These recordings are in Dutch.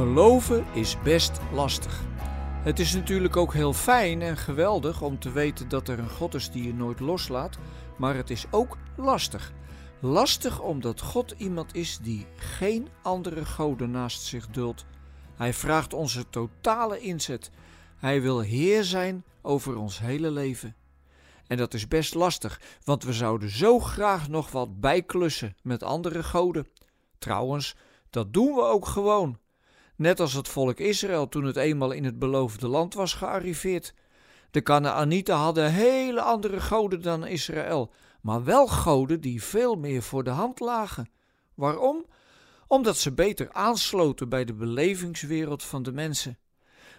Geloven is best lastig. Het is natuurlijk ook heel fijn en geweldig om te weten dat er een God is die je nooit loslaat, maar het is ook lastig. Lastig omdat God iemand is die geen andere goden naast zich duldt. Hij vraagt onze totale inzet. Hij wil Heer zijn over ons hele leven. En dat is best lastig, want we zouden zo graag nog wat bijklussen met andere goden. Trouwens, dat doen we ook gewoon. Net als het volk Israël toen het eenmaal in het beloofde land was gearriveerd. De Canaanieten hadden hele andere goden dan Israël, maar wel goden die veel meer voor de hand lagen. Waarom? Omdat ze beter aansloten bij de belevingswereld van de mensen.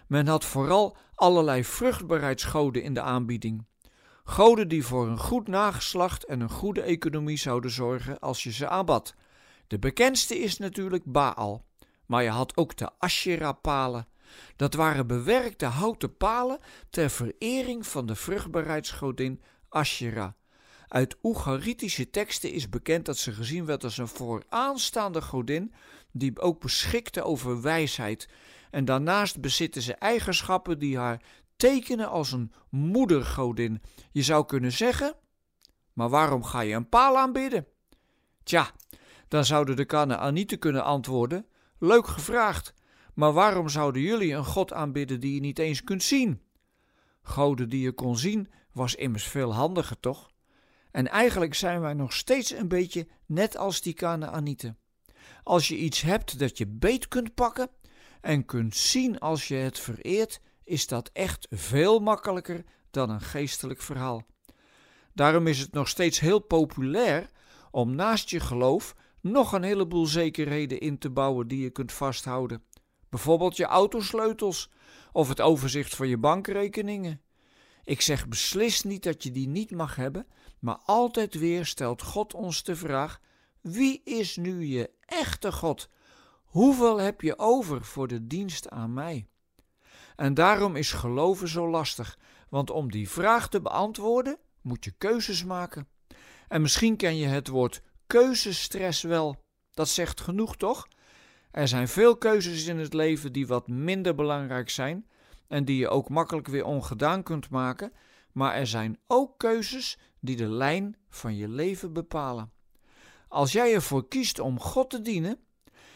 Men had vooral allerlei vruchtbaarheidsgoden in de aanbieding. Goden die voor een goed nageslacht en een goede economie zouden zorgen als je ze aanbad. De bekendste is natuurlijk Baal. Maar je had ook de Asherah-palen. Dat waren bewerkte houten palen ter verering van de vruchtbaarheidsgodin Asherah. Uit Oegaritische teksten is bekend dat ze gezien werd als een vooraanstaande godin die ook beschikte over wijsheid. En daarnaast bezitten ze eigenschappen die haar tekenen als een moedergodin. Je zou kunnen zeggen: Maar waarom ga je een paal aanbidden? Tja, dan zouden de Kanaanieten kunnen antwoorden: Leuk gevraagd, maar waarom zouden jullie een God aanbidden die je niet eens kunt zien? Goden die je kon zien was immers veel handiger, toch? En eigenlijk zijn wij nog steeds een beetje net als die Kanaanieten. Als je iets hebt dat je beet kunt pakken en kunt zien als je het vereert, is dat echt veel makkelijker dan een geestelijk verhaal. Daarom is het nog steeds heel populair om naast je geloof nog een heleboel zekerheden in te bouwen die je kunt vasthouden. Bijvoorbeeld je autosleutels of het overzicht van je bankrekeningen. Ik zeg beslist niet dat je die niet mag hebben, maar altijd weer stelt God ons de vraag: wie is nu je echte God? Hoeveel heb je over voor de dienst aan mij? En daarom is geloven zo lastig, want om die vraag te beantwoorden moet je keuzes maken. En misschien ken je het woord keuzestress wel. Dat zegt genoeg, toch? Er zijn veel keuzes in het leven die wat minder belangrijk zijn en die je ook makkelijk weer ongedaan kunt maken, maar er zijn ook keuzes die de lijn van je leven bepalen. Als jij ervoor kiest om God te dienen,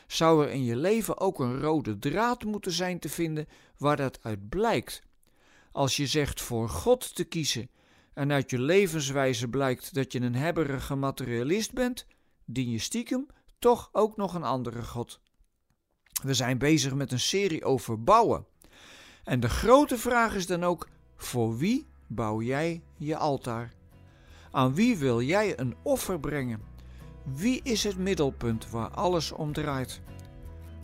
zou er in je leven ook een rode draad moeten zijn te vinden waar dat uit blijkt. Als je zegt voor God te kiezen en uit je levenswijze blijkt dat je een hebberige materialist bent, dien je stiekem toch ook nog een andere God. We zijn bezig met een serie over bouwen. En de grote vraag is dan ook: voor wie bouw jij je altaar? Aan wie wil jij een offer brengen? Wie is het middelpunt waar alles om draait?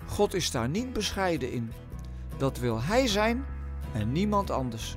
God is daar niet bescheiden in. Dat wil Hij zijn en niemand anders.